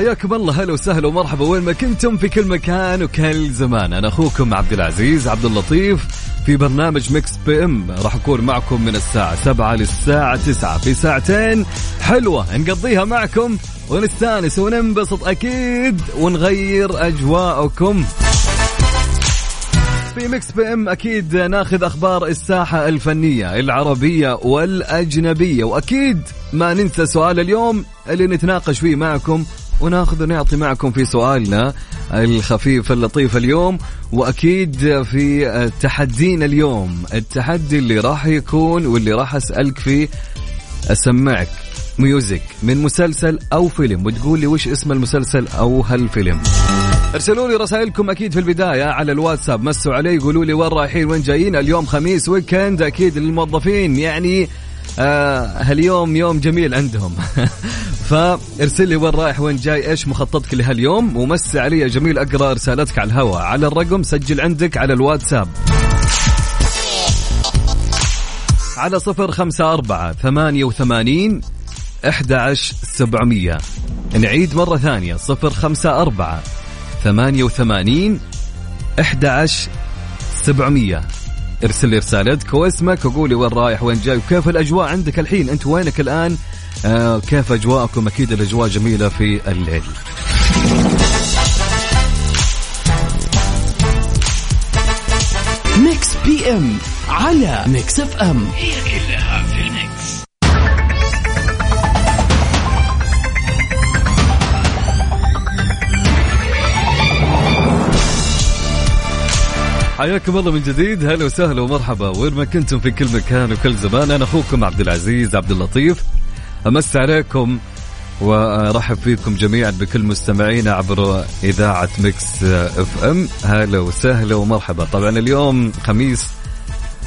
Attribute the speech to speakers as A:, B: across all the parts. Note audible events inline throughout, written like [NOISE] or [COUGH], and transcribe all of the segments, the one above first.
A: حياكم الله هلا وسهلا ومرحبا. وين ما كنتم في كل مكان وكل زمان. أنا أخوكم عبد العزيز عبد اللطيف في برنامج Mix PM. راح أكون معكم من الساعة 7 للساعة 9 في ساعتين حلوة نقضيها معكم ونستأنس وننبسط أكيد ونغير أجواءكم. في Mix PM أكيد ناخذ أخبار الساحة الفنية العربية والأجنبية. وأكيد ما ننسى سؤال اليوم اللي نتناقش فيه معكم. وناخذ ونعطي معكم في سؤالنا الخفيف اللطيف اليوم وأكيد في تحدينا اليوم التحدي اللي راح يكون واللي راح أسألك فيه أسمعك music من مسلسل أو فيلم وتقول لي وش اسم المسلسل أو هالفيلم. ارسلوا لي رسائلكم أكيد في البداية على الواتساب مسوا علي قولوا لي وين رايحين وين جايين اليوم خميس weekend أكيد للموظفين يعني آه هاليوم يوم جميل عندهم. [LAUGHS] فارسل لي وين رايح وين جاي إيش مخططك لهاليوم؟ ومس علي جميل أقرأ رسالتك على الهواء على الرقم سجل عندك على الواتساب. على صفر خمسة أربعة ثمانية وثمانين أحد عشر سبعمية. نعيد مرة ثانية. صفر خمسة أربعة ثمانية وثمانين أحد عشر سبعمية. ارسل لي رسالتك واسمك وقولي وين رايح وين جاي وكيف الأجواء عندك الحين. أنت وينك الآن؟ آه كيف أجواءكم؟ أكيد الأجواء جميلة في الليل.
B: Mix PM على Mix FM
C: هي كلها في ال Mix
A: حياكم الله من جديد. هلا وسهلا ومرحبا. وين ما كنتم في كل مكان وكل زمان أنا أخوكم عبد العزيز عبد اللطيف. أمسي عليكم وأرحب فيكم جميعا بكل مستمعينا عبر إذاعة Mix FM. هلا وسهلا ومرحبا. طبعا اليوم خميس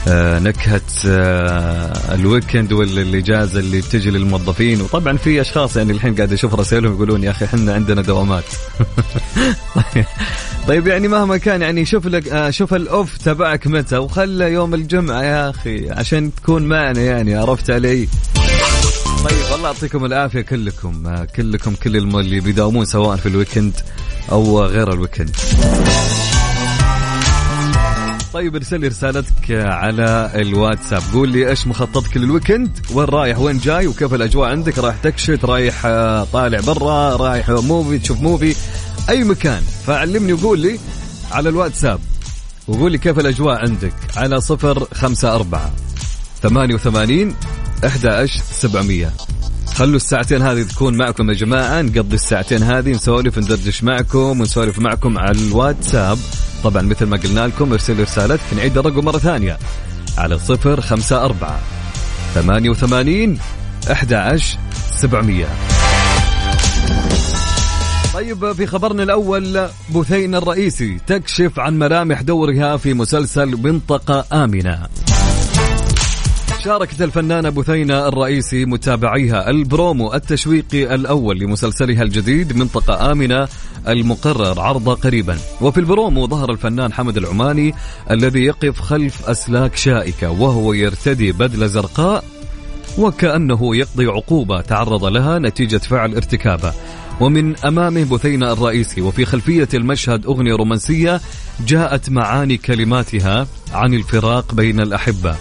A: آه، نكهة آه، ال weekend والإجازة اللي بتجي للموظفين. وطبعا في أشخاص يعني الحين قاعد أشوف رسائلهم يقولون يا أخي إحنا عندنا دوامات. [LAUGHS] طيب يعني مهما كان يعني شوف لك آه، شوف ال off تبعك متى وخله يوم الجمعة يا أخي عشان تكون معنا يعني عرفت علي؟ طيب الله يعطيكم العافية كلكم كلكم كل اللي بيداومون سواء في ال weekend أو غير ال weekend. طيب ارسل لي رسالتك على الواتساب. قول لي إيش مخططك لل weekend؟ وين رايح؟ وين جاي؟ وكيف الأجواء عندك؟ رايح تكشت رايح آه، طالع برا؟ رايح movie؟ تشوف movie؟ أي مكان. فعلمني وقول لي على الواتساب. وقول لي كيف الأجواء عندك. على صفر خمسة أربعة ثمانية وثمانين أحد عشر سبعمية. خلوا الساعتين هذه تكون معكم يا جماعة. نقضي الساعتين هذه نسولف ندردش معكم ونسولف معكم على الواتساب. طبعا مثل ما قلنا لكم ارسل لي رسالتك نعيد الرقم مرة ثانية. على صفر خمسة أربعة ثمانية وثمانين أحد عشر سبعمية. طيب في خبرنا الأول بثينة الرئيسي تكشف عن ملامح دورها في مسلسل منطقة آمنة. شاركت الفنانة بثينة الرئيسي متابعيها البرومو التشويقي الأول لمسلسلها الجديد منطقة آمنة المقرر عرضه قريبا. وفي البرومو ظهر الفنان حمد العماني الذي يقف خلف أسلاك شائكة وهو يرتدي بدلة زرقاء وكأنه يقضي عقوبة تعرض لها نتيجة فعل ارتكابه. ومن أمامه بثينة الرئيسي وفي خلفية المشهد أغنية رومانسية جاءت معاني كلماتها عن الفراق بين الأحبة.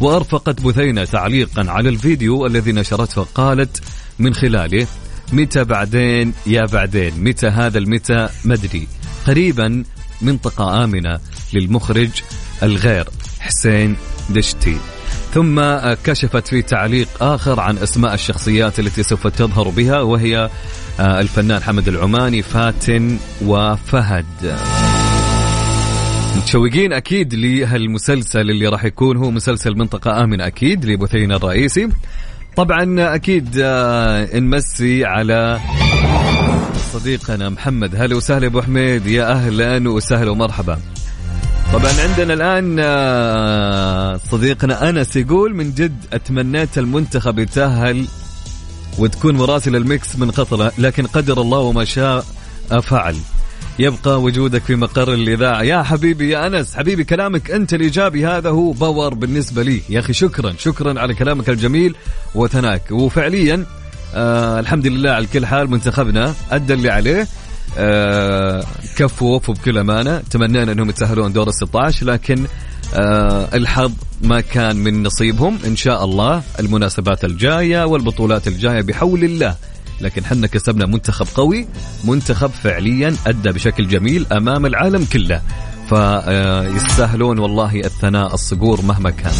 A: وأرفقت بثينة تعليقا على الفيديو الذي نشرته قالت من خلاله متى بعدين؟ يا بعدين متى هذا المتى؟ مدري قريبا منطقة آمنة للمخرج الغير حسين دشتي. ثم كشفت في تعليق آخر عن أسماء الشخصيات التي سوف تظهر بها وهي آه، الفنان حمد العماني فاتن وفهد. متشوقين أكيد لهالمسلسل اللي راح يكون هو مسلسل منطقة آمنة أكيد لبثينه الرئيسي. طبعا أكيد آه، نمسي على صديقنا محمد. هلا وسهلا أبو حميد يا أهلا وسهلا ومرحبا. طبعا عندنا الآن آه، صديقنا أنس يقول من جد أتمنيت المنتخب يتأهل وتكون مراسل ال Mix من قطر لكن قدر الله وما شاء فعل. يبقى وجودك في مقر الإذاعة. يا حبيبي يا أنس حبيبي كلامك أنت الإيجابي هذا هو power بالنسبة لي. يا أخي شكرا شكرا على كلامك الجميل وثناك وفعليا آه الحمد لله على كل حال منتخبنا أدى اللي عليه. آه كفوا ووفوا بكل أمانة. تمنينا أنهم يتأهلون دور ال 16 لكن آه الحظ ما كان من نصيبهم. إن شاء الله المناسبات الجاية والبطولات الجاية بحول الله. لكن حنا كسبنا منتخب قوي منتخب فعليا أدى بشكل جميل أمام العالم كله. فيستاهلون والله الثناء الصقور مهما كان.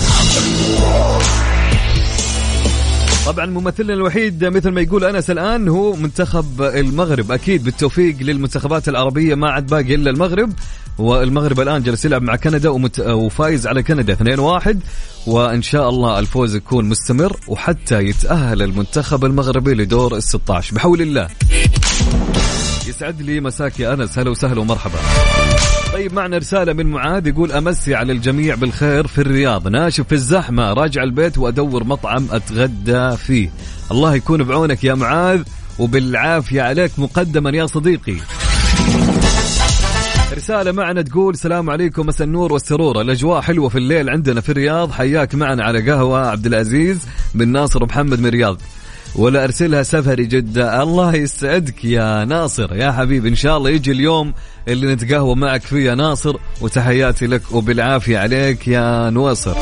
A: طبعا ممثلنا الوحيد مثل ما يقول أنس الآن هو منتخب المغرب. أكيد بالتوفيق للمنتخبات العربية ما عاد باقي إلا المغرب. والمغرب الآن جالس يلعب مع كندا ومت... وفايز على كندا 2-1 وإن شاء الله الفوز يكون مستمر وحتى يتأهل المنتخب المغربي لدور ال 16 بحول الله. يسعد لي مساك يا أنس. هلا وسهلا ومرحبا. طيب معنا رسالة من معاذ يقول أمسي على الجميع بالخير في الرياض. ناشف في الزحمة راجع البيت وأدور مطعم أتغدى فيه. الله يكون بعونك يا معاذ وبالعافية عليك مقدما يا صديقي. رسالة معنا تقول السلام عليكم مساء النور والسرور. الأجواء حلوة في الليل عندنا في الرياض. حياك معنا على قهوة عبد العزيز بن ناصر ومحمد من الرياض. ولا أرسلها سفري جدة الله يسعدك يا ناصر. يا حبيبي إن شاء الله يجي اليوم اللي نتقهوى معك فيه يا ناصر وتحياتي لك وبالعافية عليك يا نواصر.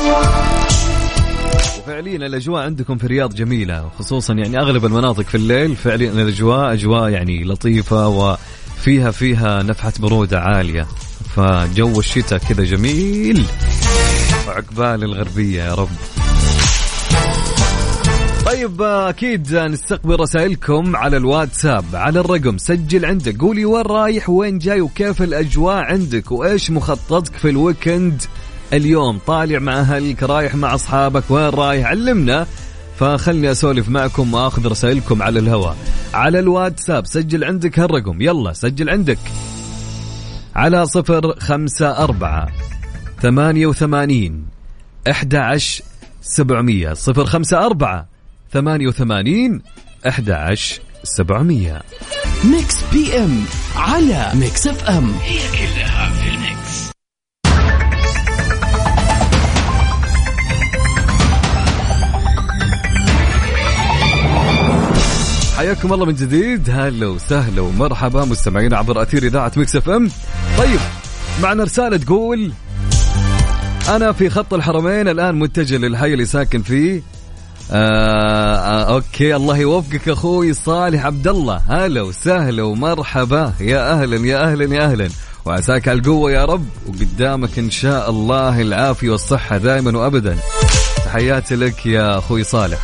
A: وفعليا الأجواء عندكم في الرياض جميلة خصوصا يعني أغلب المناطق في الليل فعليا الأجواء أجواء يعني لطيفة وفيها فيها نفحة برودة عالية. فجو الشتاء كذا جميل. وعقبال الغربية يا رب. طيب أكيد نستقبل رسائلكم على الواتساب. على الرقم سجل عندك. قولي وين رايح وين جاي وكيف الأجواء عندك وإيش مخططك في الويكند. اليوم طالع مع أهلك رايح مع أصحابك وين رايح؟ علمنا فخلني أسولف معكم وأخذ رسائلكم على الهواء على الواتساب سجل عندك هالرقم. يلا سجل عندك. على صفر خمسة أربعة ثمانية وثمانين أحد عشر سبعمية. صفر خمسة أربعة ثمانية وثمانين أحد عشر سبعمية.
B: Mix PM على Mix FM
C: هي كلها
A: حياكم الله من جديد. هلا وسهلا ومرحبا مستمعين عبر أثير إذاعة Mix FM. طيب معنا رسالة تقول أنا في خط الحرمين الآن متجه للحي اللي ساكن فيه. آه آه okay الله يوفقك أخوي صالح عبد الله هلا وسهلا ومرحبا. يا أهلا يا أهلا يا أهلا. وعساك على القوة يا رب وقدامك إن شاء الله العافية والصحة دائما وابدا. تحياتي لك يا أخوي صالح.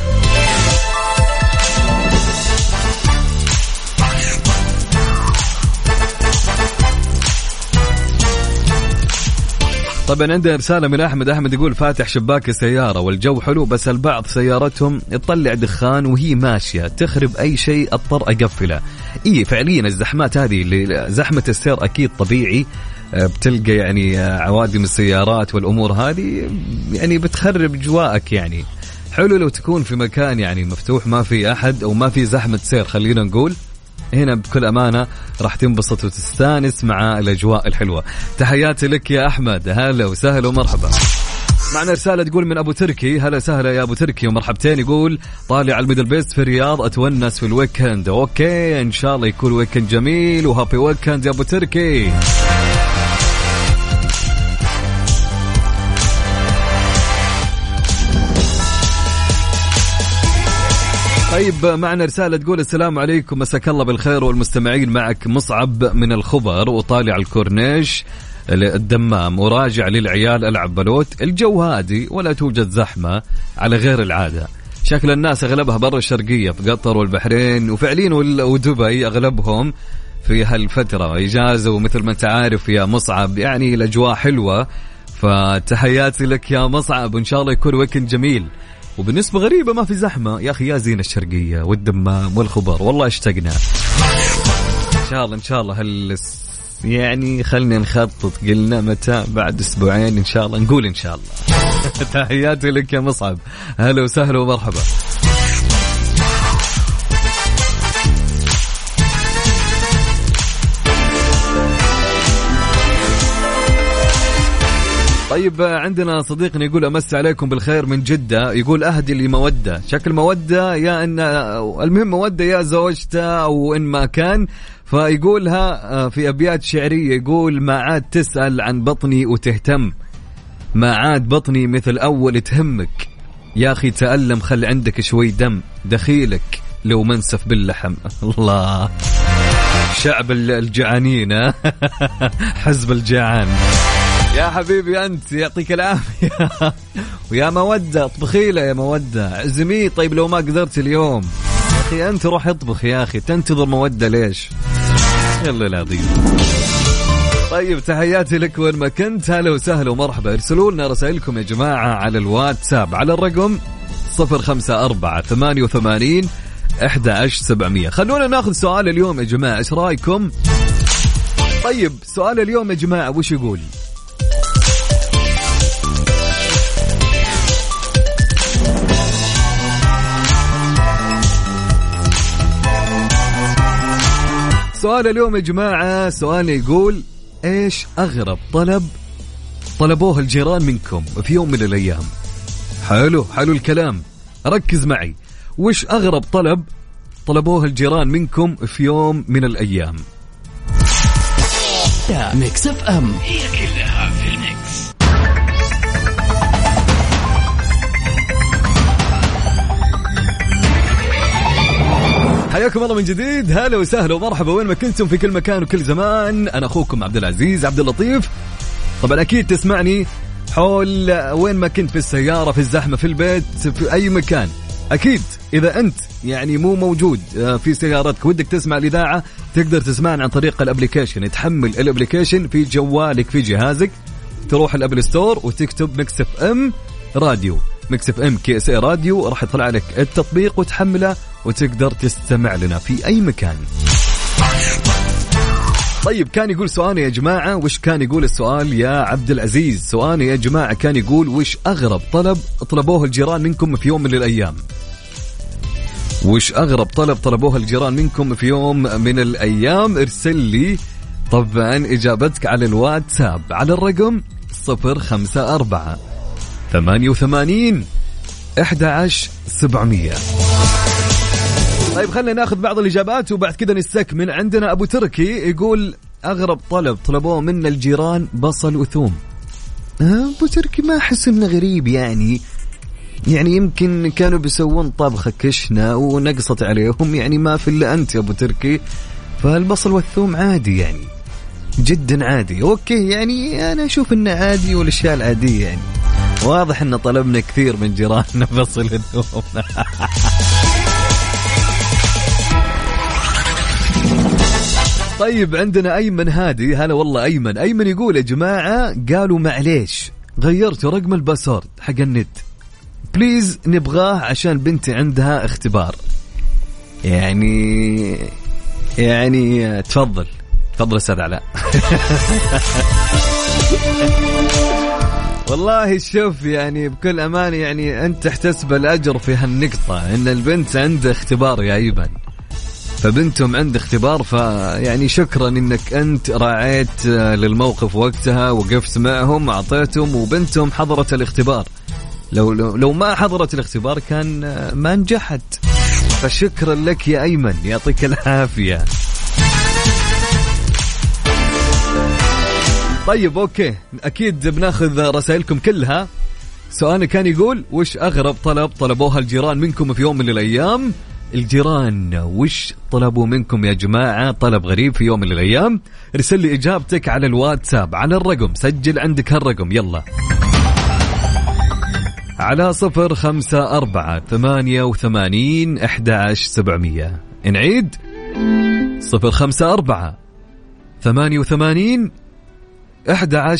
A: طبعا عندنا رسالة من أحمد. أحمد يقول فاتح شباك السيارة والجو حلو بس البعض سيارتهم تطلع دخان وهي ماشية. تخرب أي شيء أضطر أقفله. إيه فعليا الزحمات هذه اللي زحمة السير أكيد طبيعي. آه، بتلقى يعني آه، عوادم السيارات والأمور هذه يعني بتخرب جواءك يعني. حلو لو تكون في مكان يعني مفتوح ما في أحد أو ما في زحمة سير خلينا نقول. هنا بكل أمانة راح تنبسط وتستانس مع الأجواء الحلوة. تحياتي لك يا أحمد. هلا وسهلا ومرحبا. معنا رسالة تقول من أبو تركي. هلا سهلا يا أبو تركي. ومرحبتين يقول طالع ال MDLBEAST في الرياض. أتونس في ال weekend. okay إن شاء الله يكون weekend جميل. و happy weekend يا أبو تركي. طيب معنا رسالة تقول السلام عليكم مساك الله بالخير والمستمعين معك مصعب من الخبر وطالع كورنيش الدمام وراجع للعيال ألعب بلوت الجو هادي ولا توجد زحمة على غير العادة. شكل الناس أغلبها برا الشرقية في قطر والبحرين وفعليا ودبي أغلبهم في هالفترة. إجازة ومثل ما أنت عارف يا مصعب يعني الأجواء حلوة فتحياتي لك يا مصعب وإن شاء الله يكون weekend جميل. وبالنسبة غريبة ما في زحمة. يا أخي يا زين الشرقية والدمام والخبر. والله اشتقنا. إن شاء الله إن شاء الله هل يعني خلينا نخطط. قلنا متى؟ بعد أسبوعين إن شاء الله. نقول إن شاء الله. [LAUGHS] تحياتي لك يا مصعب. هلا وسهلا ومرحبا. طيب عندنا صديقنا يقول أمس عليكم بالخير من جدة يقول أهدي لي مودة. شكل مودة يا إن المهم مودة يا زوجته أو إن ما كان. فيقولها في أبيات شعرية يقول ما عاد تسأل عن بطني وتهتم ما عاد بطني مثل أول تهمك. يا أخي تألم خل عندك شوي دم دخيلك لو منسف باللحم. [LAUGHS] الله. شعب الجعانين [LAUGHS] حزب الجعان. يا حبيبي أنت يعطيك العافية. [LAUGHS] ويا مودة اطبخي له يا مودة. اعزميه طيب لو ما قدرت اليوم. يا أخي أنت روح اطبخ يا أخي. تنتظر مودة ليش؟ يلا العظيم طيب تحياتي لك وين ما كنت. هلا وسهلا ومرحبا. ارسلوا لنا رسائلكم يا جماعة على الواتساب. على الرقم 054 88 11700 خلونا ناخذ سؤال اليوم يا جماعة. إيش رأيكم؟ طيب سؤال اليوم يا جماعة وش يقول؟ سؤال اليوم يا جماعة سؤال يقول إيش أغرب طلب طلبوه الجيران منكم في يوم من الأيام؟ حلو حلو الكلام. ركز معي. وش أغرب طلب طلبوه الجيران منكم في يوم من
B: الأيام؟ Mix FM.
C: هي كلها
A: حياكم الله من جديد. هلا وسهلا ومرحبا. وين ما كنتم في كل مكان وكل زمان. أنا أخوكم عبد العزيز عبد اللطيف. طبعا أكيد تسمعني حول وين ما كنت في السيارة في الزحمة في البيت في أي مكان. أكيد إذا أنت يعني مو موجود آه، في سيارتك ودك تسمع الإذاعة تقدر تسمعنا عن طريق ال application تحمل ال application في جوالك في جهازك. تروح ال Apple Store وتكتب Mix FM Radio. Mix FM KSA Radio راح يطلع لك التطبيق وتحمله وتقدر تستمع لنا في أي مكان. طيب كان يقول سؤالي يا جماعة وش كان يقول السؤال يا عبد العزيز؟ سؤالي يا جماعة كان يقول وش أغرب طلب طلبوه الجيران منكم في يوم من الأيام؟ وش أغرب طلب طلبوه الجيران منكم في يوم من الأيام؟ ارسل لي طبعا إجابتك على الواتساب على الرقم 054 88 11700 طيب خلينا ناخذ بعض الإجابات وبعد كذا نستكمل عندنا أبو تركي يقول أغرب طلب طلبوه منا الجيران بصل وثوم. آه، أبو تركي ما أحس إنه غريب يعني. يعني يمكن كانوا بيسوون طبخه كشنة ونقصت عليهم يعني ما في إلا أنت يا أبو تركي. فالبصل والثوم عادي يعني جدا عادي. أوكي يعني أنا أشوف إنه عادي والأشياء العادية يعني. واضح إن طلبنا كثير من جيراننا [LAUGHS] بصل وثوم. [LAUGHS] طيب عندنا أيمن هادي. هلا والله أيمن. أيمن يقول يا جماعة قالوا معليش غيرت رقم ال password حق ال net. please نبغاه عشان بنتي عندها اختبار. يعني يعني تفضل. تفضل أستاذ علاء. [LAUGHS] والله شوف يعني بكل امانه يعني أنت تحتسب الأجر في هالنقطة إن البنت عندها اختبار يا أيمن. فبنتهم عند اختبار فيعني شكرا إنك أنت راعيت للموقف وقتها وقفت معهم أعطيتهم وبنتهم حضرت الاختبار. لو لو, لو ما حضرت الاختبار كان ما نجحت. فشكرا لك يا أيمن يعطيك العافية. طيب أوكي أكيد بناخذ رسائلكم كلها. سؤالنا كان يقول وش أغرب طلب طلبوها الجيران منكم في يوم من الأيام؟ الجيران وش طلبوا منكم يا جماعة؟ طلب غريب في يوم من الأيام. ارسل لي إجابتك على الواتساب على الرقم سجل عندك هالرقم يلا. على صفر خمسة أربعة ثمانية وثمانين أحد سبعمية. نعيد؟ صفر خمسة أربعة ثمانية وثمانين أحد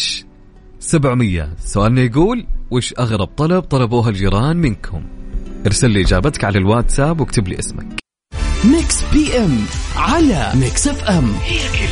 A: سبعمية. سؤالنا يقول وش أغرب طلب طلبوها الجيران منكم؟ ارسل لي إجابتك على الواتساب واكتب لي اسمك.
B: Mix PM على Mix FM.
C: هي كلها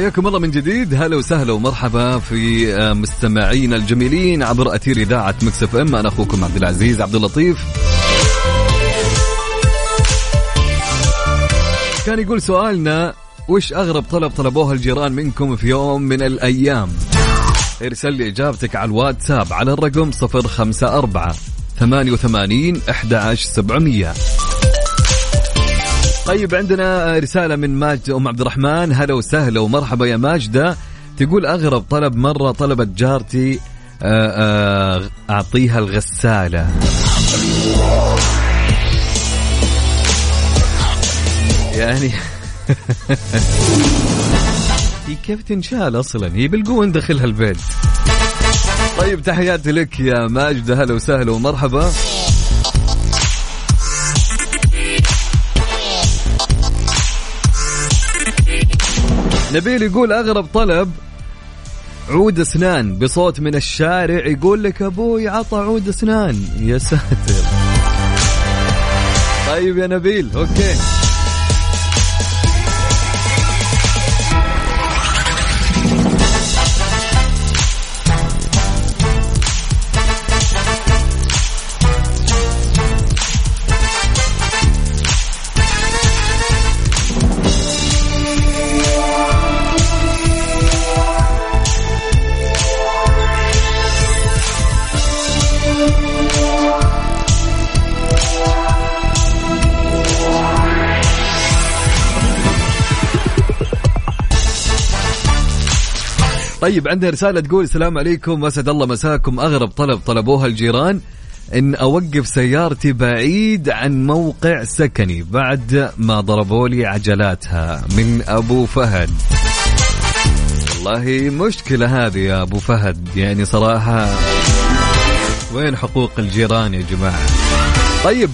A: حياكم الله من جديد. هلا وسهلا ومرحبا في آه، مستمعينا الجميلين عبر أثير إذاعة Mix FM. أنا أخوكم عبد العزيز عبد اللطيف. كان يقول سؤالنا وش أغرب طلب طلبوه الجيران منكم في يوم من الأيام؟ ارسل لي إجابتك على الواتساب على الرقم 054 88 11700 طيب عندنا رسالة من ماجدة أم عبد الرحمن. هلا وسهلا ومرحبا يا ماجدة تقول أغرب طلب مرة طلبت جارتي آه، آه، أعطيها الغسالة. يعني [LAUGHS] هي كيف تنشال أصلا؟ هي بالقوة ندخلها البيت. طيب تحياتي لك يا ماجدة هلا وسهلا ومرحبا. نبيل يقول أغرب طلب عود أسنان بصوت من الشارع يقول لك أبوي عطى عود أسنان. يا ساتر. طيب يا نبيل أوكي. طيب عندنا رسالة تقول السلام عليكم أسعد الله مساكم. أغرب طلب طلبوها الجيران إن أوقف سيارتي بعيد عن موقع سكني بعد ما ضربوا لي عجلاتها من أبو فهد. والله مشكلة هذه يا أبو فهد يعني صراحة. وين حقوق الجيران يا جماعة؟ طيب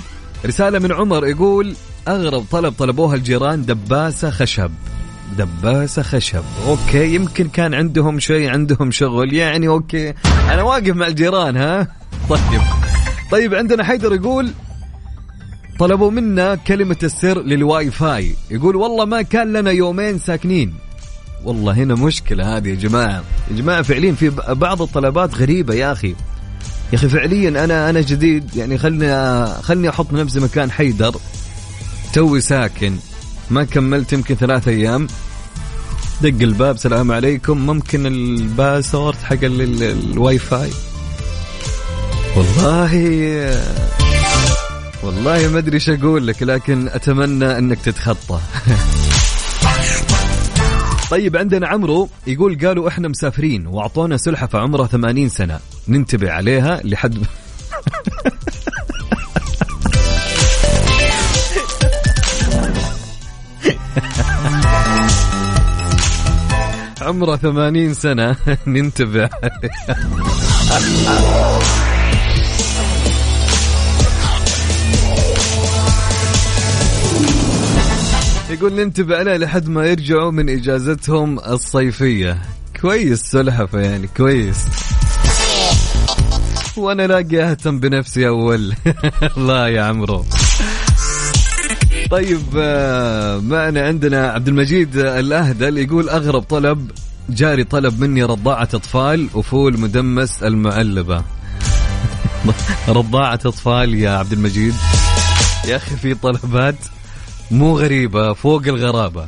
A: رسالة من عمر يقول أغرب طلب طلبوها الجيران دباسة خشب. دباسة خشب. okay يمكن كان عندهم شيء عندهم شغل. يعني okay أنا واقف مع الجيران ها؟ طيب. طيب عندنا حيدر يقول طلبوا منا كلمة السر للواي فاي يقول والله ما كان لنا يومين ساكنين. والله هنا مشكلة هذه يا جماعة. يا جماعة فعليا في بعض الطلبات غريبة يا أخي. يا أخي فعليا أنا أنا جديد. يعني خلني خلني أحط نفسي مكان حيدر. توي ساكن. ما كملت يمكن ثلاث أيام. دق الباب سلام عليكم. ممكن ال password حق ال- ال- الواي فاي والله والله ما أدري إيش أقول لك لكن أتمنى إنك تتخطى. [LAUGHS] طيب عندنا عمرو يقول قالوا إحنا مسافرين وأعطونا سلحفه عمرها 80 سنة. ننتبه عليها لحد عمره ثمانين سنة. [LAUGHS] ننتبه. يقول ننتبه عليه لحد ما يرجعوا من إجازتهم الصيفية. كويس سلحفة يعني كويس. وأنا لاقي اهتم بنفسي أول. [LAUGHS] الله يا عمرو. طيب آه، معنا عندنا عبد المجيد الأهدل يقول أغرب طلب جاري طلب مني رضاعة أطفال وفول مدمس المعلبة. [LAUGHS] رضاعة أطفال يا عبد المجيد يا أخي في طلبات مو غريبة فوق الغرابة.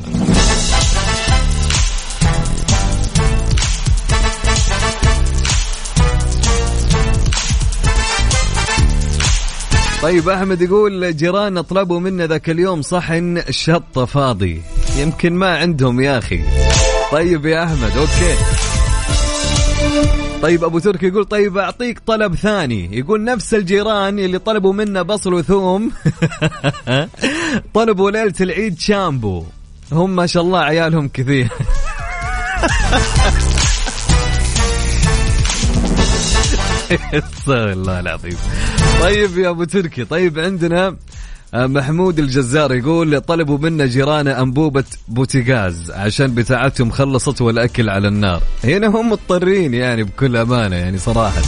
A: طيب أحمد يقول جيراننا طلبوا منا ذاك اليوم صحن شطه فاضي. يمكن ما عندهم يا أخي. طيب يا أحمد أوكي. طيب أبو تركي يقول طيب أعطيك طلب ثاني. يقول نفس الجيران اللي طلبوا منا بصل وثوم. [LAUGHS] طلبوا ليلة العيد شامبو. هم ما شاء الله عيالهم كثير. استغفر الله العظيم طيب يا أبو تركي طيب عندنا آه، محمود الجزار يقول طلبوا منا جيرانه أنبوبة بوتيغاز عشان بتاعتهم خلصت والأكل على النار. هنا هم مضطرين يعني بكل أمانة يعني صراحة.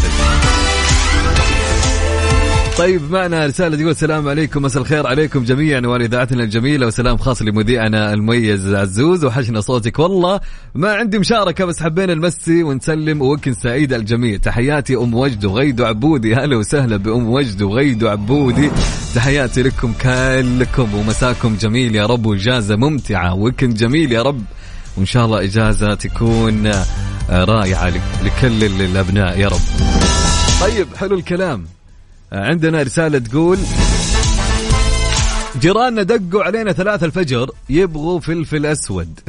A: طيب معنا رسالة تقول السلام عليكم مساء الخير عليكم جميعا والإذاعتنا الجميلة وسلام خاص لمذيعنا المميز عزوز وحشنا صوتك والله ما عندي مشاركة بس حبينا نمسي ونسلم وكن سعيد الجميع. تحياتي أم وجد وغيد عبودي هلا وسهلا بأم وجد وغيد عبودي تحياتي لكم كلكم ومساكم جميل يا رب وإجازة ممتعة وكن جميل يا رب وإن شاء الله إجازة تكون آه، رائعة لكل الأبناء يا رب. طيب حلو الكلام. عندنا رسالة تقول جيراننا دقوا علينا ثلاثة الفجر يبغوا فلفل أسود.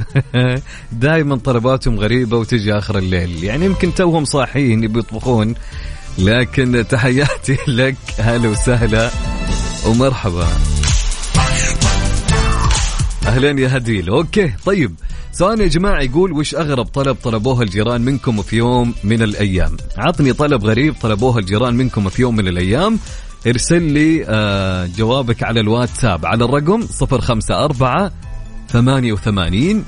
A: [LAUGHS] دائما طلباتهم غريبة وتجي آخر الليل. يعني يمكن توهم صاحيين يطبخون لكن تحياتي [LAUGHS] لك هلا وسهلا ومرحبا. أهلين يا هديل. أوكي طيب. سؤال يا جماعة يقول وش أغرب طلب طلبوه الجيران منكم في يوم من الأيام؟ عطني طلب غريب طلبوه الجيران منكم في يوم من الأيام. ارسل لي آه جوابك على الواتساب. على الرقم 054 88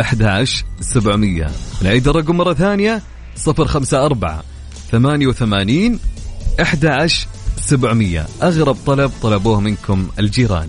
A: 11 700 نعيد الرقم مرة ثانية. 054 88 11 700 أغرب طلب طلبوه منكم الجيران.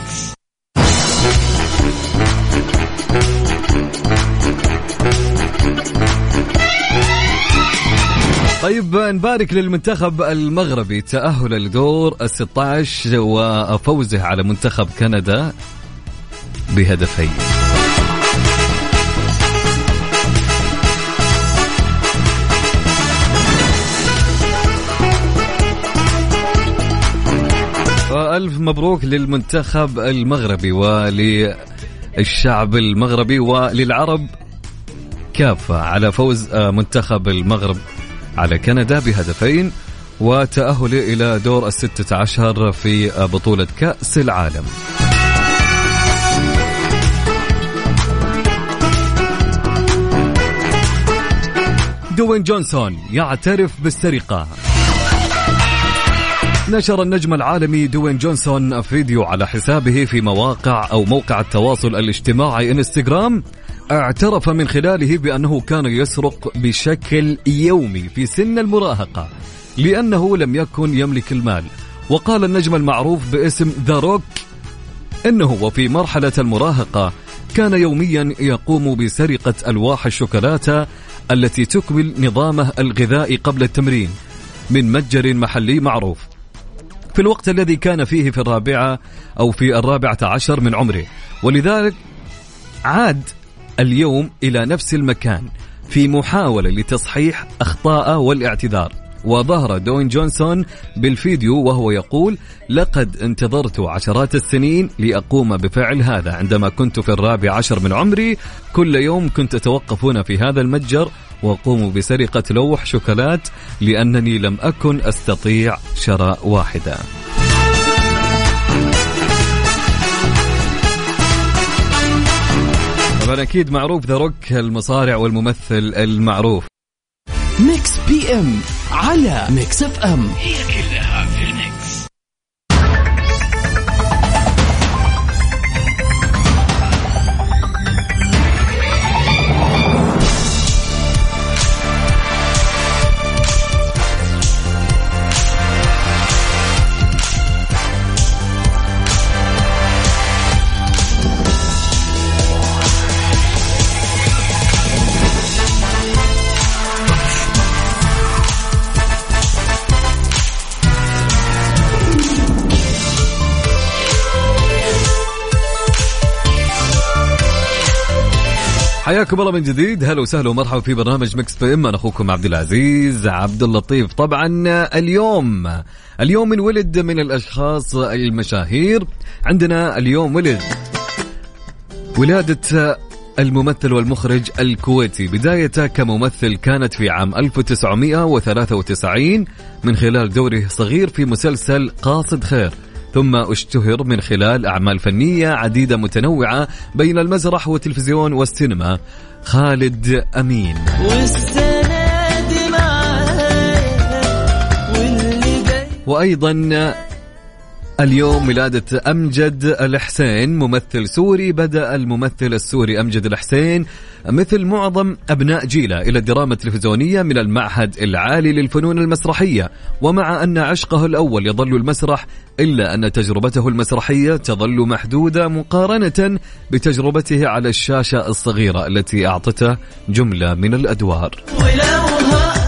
A: طيب نبارك للمنتخب المغربي. تأهل لدور ال 16 وفوزه على منتخب كندا بهدفين. ألف مبروك للمنتخب المغربي وللشعب المغربي وللعرب. كافة على فوز آه، منتخب المغرب. على كندا بهدفين وتأهله إلى دور الستة عشر في بطولة كأس العالم. دوين جونسون يعترف بالسرقة. نشر النجم العالمي دوين جونسون فيديو على حسابه في مواقع أو موقع التواصل الاجتماعي انستغرام اعترف من خلاله بأنه كان يسرق بشكل يومي في سن المراهقة لأنه لم يكن يملك المال. وقال النجم المعروف باسم ذا روك إنه وفي مرحلة المراهقة كان يوميا يقوم بسرقة ألواح الشوكولاتة التي تكمل نظامه الغذائي قبل التمرين من متجر محلي معروف. في الوقت الذي كان فيه في الرابعة أو في الرابعة عشر من عمره. ولذلك عاد اليوم إلى نفس المكان في محاولة لتصحيح أخطاءه والاعتذار. وظهر دوين جونسون بالفيديو وهو يقول لقد انتظرت عشرات السنين لأقوم بفعل هذا. عندما كنت في الرابع عشر من عمري كل يوم كنت أتوقف هنا في هذا المتجر وأقوم بسرقة لوح شوكولات لأنني لم أكن أستطيع شراء واحدة. طبعا أكيد معروف ذا روك المصارع والممثل المعروف.
B: Mix PM على ميكس إف إم.
C: هي
A: حياكم الله من جديد. هلا وسهلا ومرحبا في برنامج Mix PM. أنا أخوكم عبد العزيز عبد اللطيف. طبعا اليوم اليوم انولد من الأشخاص المشاهير. عندنا اليوم ولد ولادة الممثل والمخرج الكويتي. بدايته كممثل كانت في عام 1993 من خلال دوره صغير في مسلسل قاصد خير. ثم اشتهر من خلال أعمال فنية عديدة متنوعة بين المسرح والتلفزيون والسينما. خالد أمين. وأيضا اليوم ولادة أمجد الحسين ممثل سوري بدأ الممثل السوري أمجد الحسين مثل معظم أبناء جيله إلى الدراما التلفزيونية من المعهد العالي للفنون المسرحية. ومع أن عشقه الأول يظل المسرح إلا أن تجربته المسرحية تظل محدودة مقارنة بتجربته على الشاشة الصغيرة التي أعطته جملة من الأدوار.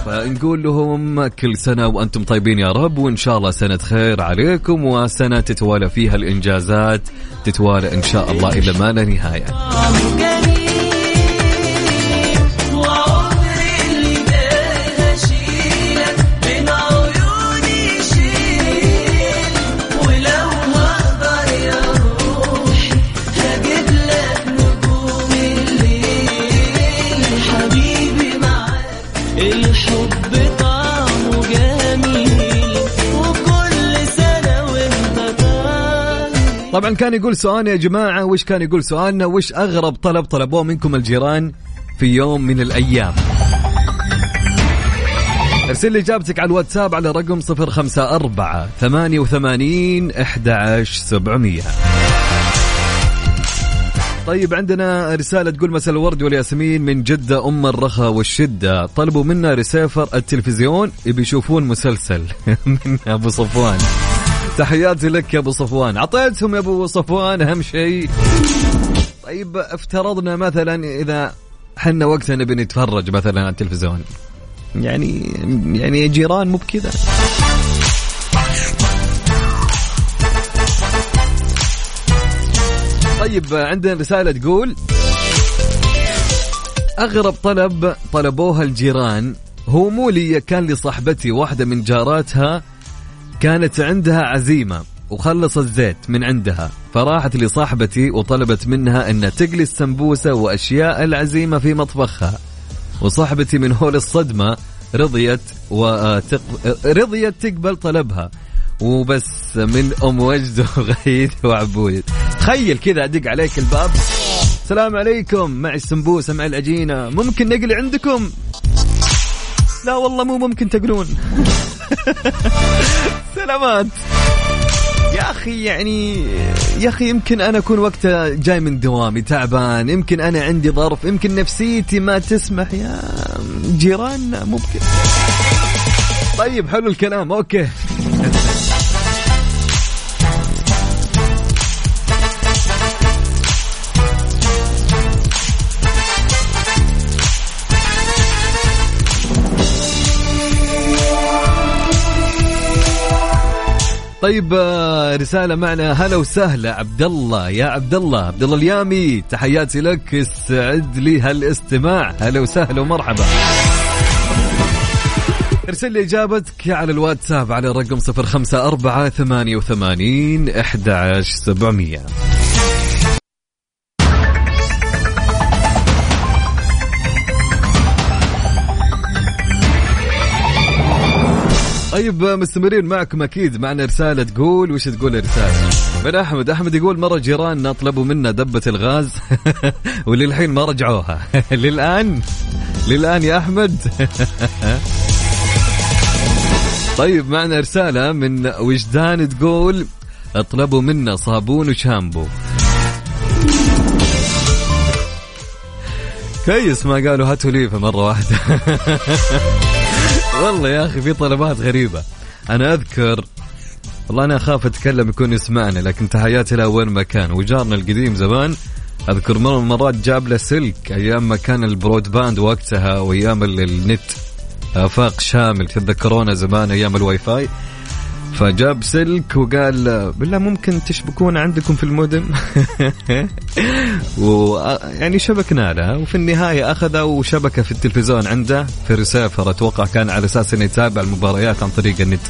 A: فنقول لهم كل سنة وأنتم طيبين يا رب وإن شاء الله سنة خير عليكم وسنة تتوالى فيها الإنجازات تتوالى إن شاء الله إلى ما لا نهاية. كان يقول سؤالنا يا جماعة؟ وش كان يقول سؤالنا؟ وش أغرب طلب طلبوه منكم الجيران في يوم من الأيام؟ ارسل لي إجابتك على الواتساب على رقم 054 88 11700 طيب عندنا رسالة تقول مساء الورد والياسمين من جدة أم الرخاء والشدة. طلبوا منا ريسيفر التلفزيون يبي يشوفون مسلسل. [LAUGHS] من أبو صفوان. تحياتي لك يا أبو صفوان. عطيتهم يا أبو صفوان أهم شيء. طيب افترضنا مثلا إذا حنا وقتها نبي نتفرج مثلا على التلفزيون. يعني يعني جيران مو بكذا. طيب عندنا رسالة تقول أغرب طلب طلبوها الجيران هو مو لي كان لصاحبتي واحدة من جاراتها كانت عندها عزيمة وخلص الزيت من عندها فراحت لصاحبتي وطلبت منها أن تقلي السمبوسة وأشياء العزيمة في مطبخها. وصاحبتي من هول الصدمة رضيت وتق... رضيت تقبل طلبها. وبس من أم وجد وغيث وعبود. تخيل كذا أدق عليك الباب. السلام عليكم. مع السمبوسة مع العجينة. ممكن نقلي عندكم؟ لا والله مو ممكن تقلون. [LAUGHS] سلامات. يا أخي يعني يا أخي يمكن أنا أكون وقتها جاي من دوامي تعبان يمكن أنا عندي ظرف يمكن نفسيتي ما تسمح يا جيراننا ممكن. طيب حلو الكلام أوكي. طيب آه، رسالة معنا. هلا وسهلا عبد الله يا عبد الله عبد الله اليامي تحياتي لك. استعد لي هالاستماع. هلا وسهلا ومرحبا. ارسل لي إجابتك على الواتساب على الرقم 054 88 11700 طيب مستمرين معكم أكيد معنا رسالة تقول وش تقول الرساله من أحمد أحمد يقول مرة جيراننا طلبوا منا دبة الغاز [LAUGHS] وللحين ما رجعوها. [LAUGHS] للآن؟ للآن يا أحمد؟ [LAUGHS] طيب معنا رسالة من وجدان تقول أطلبوا منا صابون وشامبو. كويس ما قالوا هاتوا ليفه مره واحدة. والله يا أخي في طلبات غريبة. أنا أذكر والله أنا أخاف أتكلم يكون يسمعنا لكن تحياتي له وين ما كان. وجارنا القديم زمان أذكر مرة من المرات جاب له سلك أيام ما كان ال broadband وقتها وأيام ال- النت افاق شامل تتذكرونا زمان أيام الواي فاي. فجاب سلك وقال بالله ممكن تشبكون عندكم في المودم [LAUGHS] ويعني شبكنا له وفي النهاية أخذه وشبكه في التلفزيون عنده في ريسيفر أتوقع كان على أساس إنه يتابع المباريات عن طريق النت.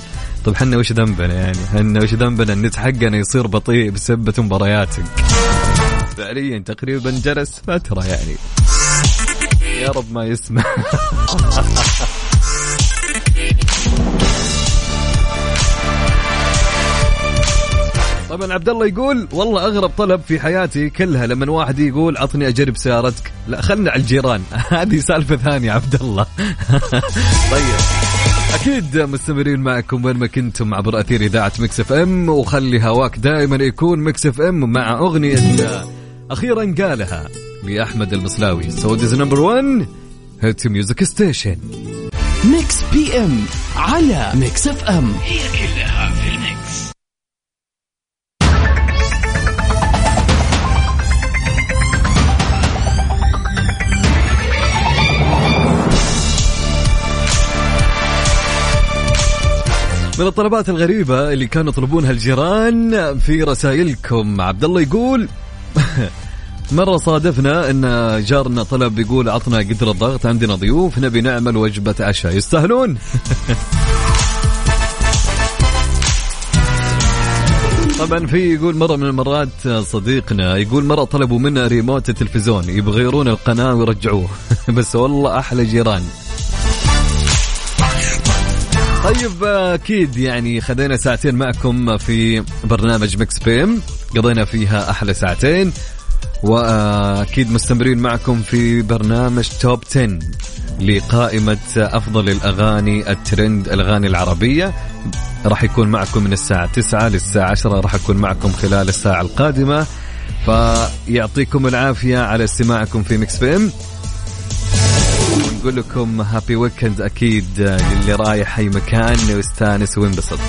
A: طب حنا وش ذنبنا يعني؟ حنا وش ذنبنا؟ النت حقنا يصير بطيء بسبة مبارياتك. فعليا تقريبا جلس فترة يعني. يا رب ما يسمع. [LAUGHS] طبعا عبد الله يقول والله أغرب طلب في حياتي كلها لما واحد يقول عطني أجرب سيارتك. لا خلنا على الجيران. [LAUGHS] هذه سالفة ثانية عبد الله [LAUGHS] طيب. أكيد مستمرين معكم وين ما كنتم عبر أثير إذاعة Mix FM وخلي هواك دائما يكون Mix FM مع أغنية أخيرا قالها لأحمد المصلاوي Saudi's number 1 hit music
B: station Mix PM على Mix FM.
C: هي كلها.
A: من الطلبات الغريبة اللي كانوا يطلبونها الجيران في رسائلكم. عبد الله يقول [LAUGHS] مرة صادفنا إن جارنا طلب يقول عطنا قدر الضغط عندنا ضيوف نبي نعمل وجبة عشاء. يستاهلون. [LAUGHS] طبعا في يقول مرة من المرات صديقنا يقول مرة طلبوا منا ريموت التلفزيون يبغى يغيرون القناة ويرجعوه. [LAUGHS] بس والله أحلى جيران. طيب أكيد يعني خذينا ساعتين معكم في برنامج Mix PM قضينا فيها أحلى ساعتين وأكيد مستمرين معكم في برنامج Top 10 لقائمة أفضل الأغاني الترند الأغاني العربية. راح يكون معكم من الساعة 9 للساعة 10 راح اكون معكم خلال الساعة القادمة. فيعطيكم العافية على استماعكم في Mix PM نقول لكم هابي ويكند أكيد للي رايح أي مكان ويستانس وينبسط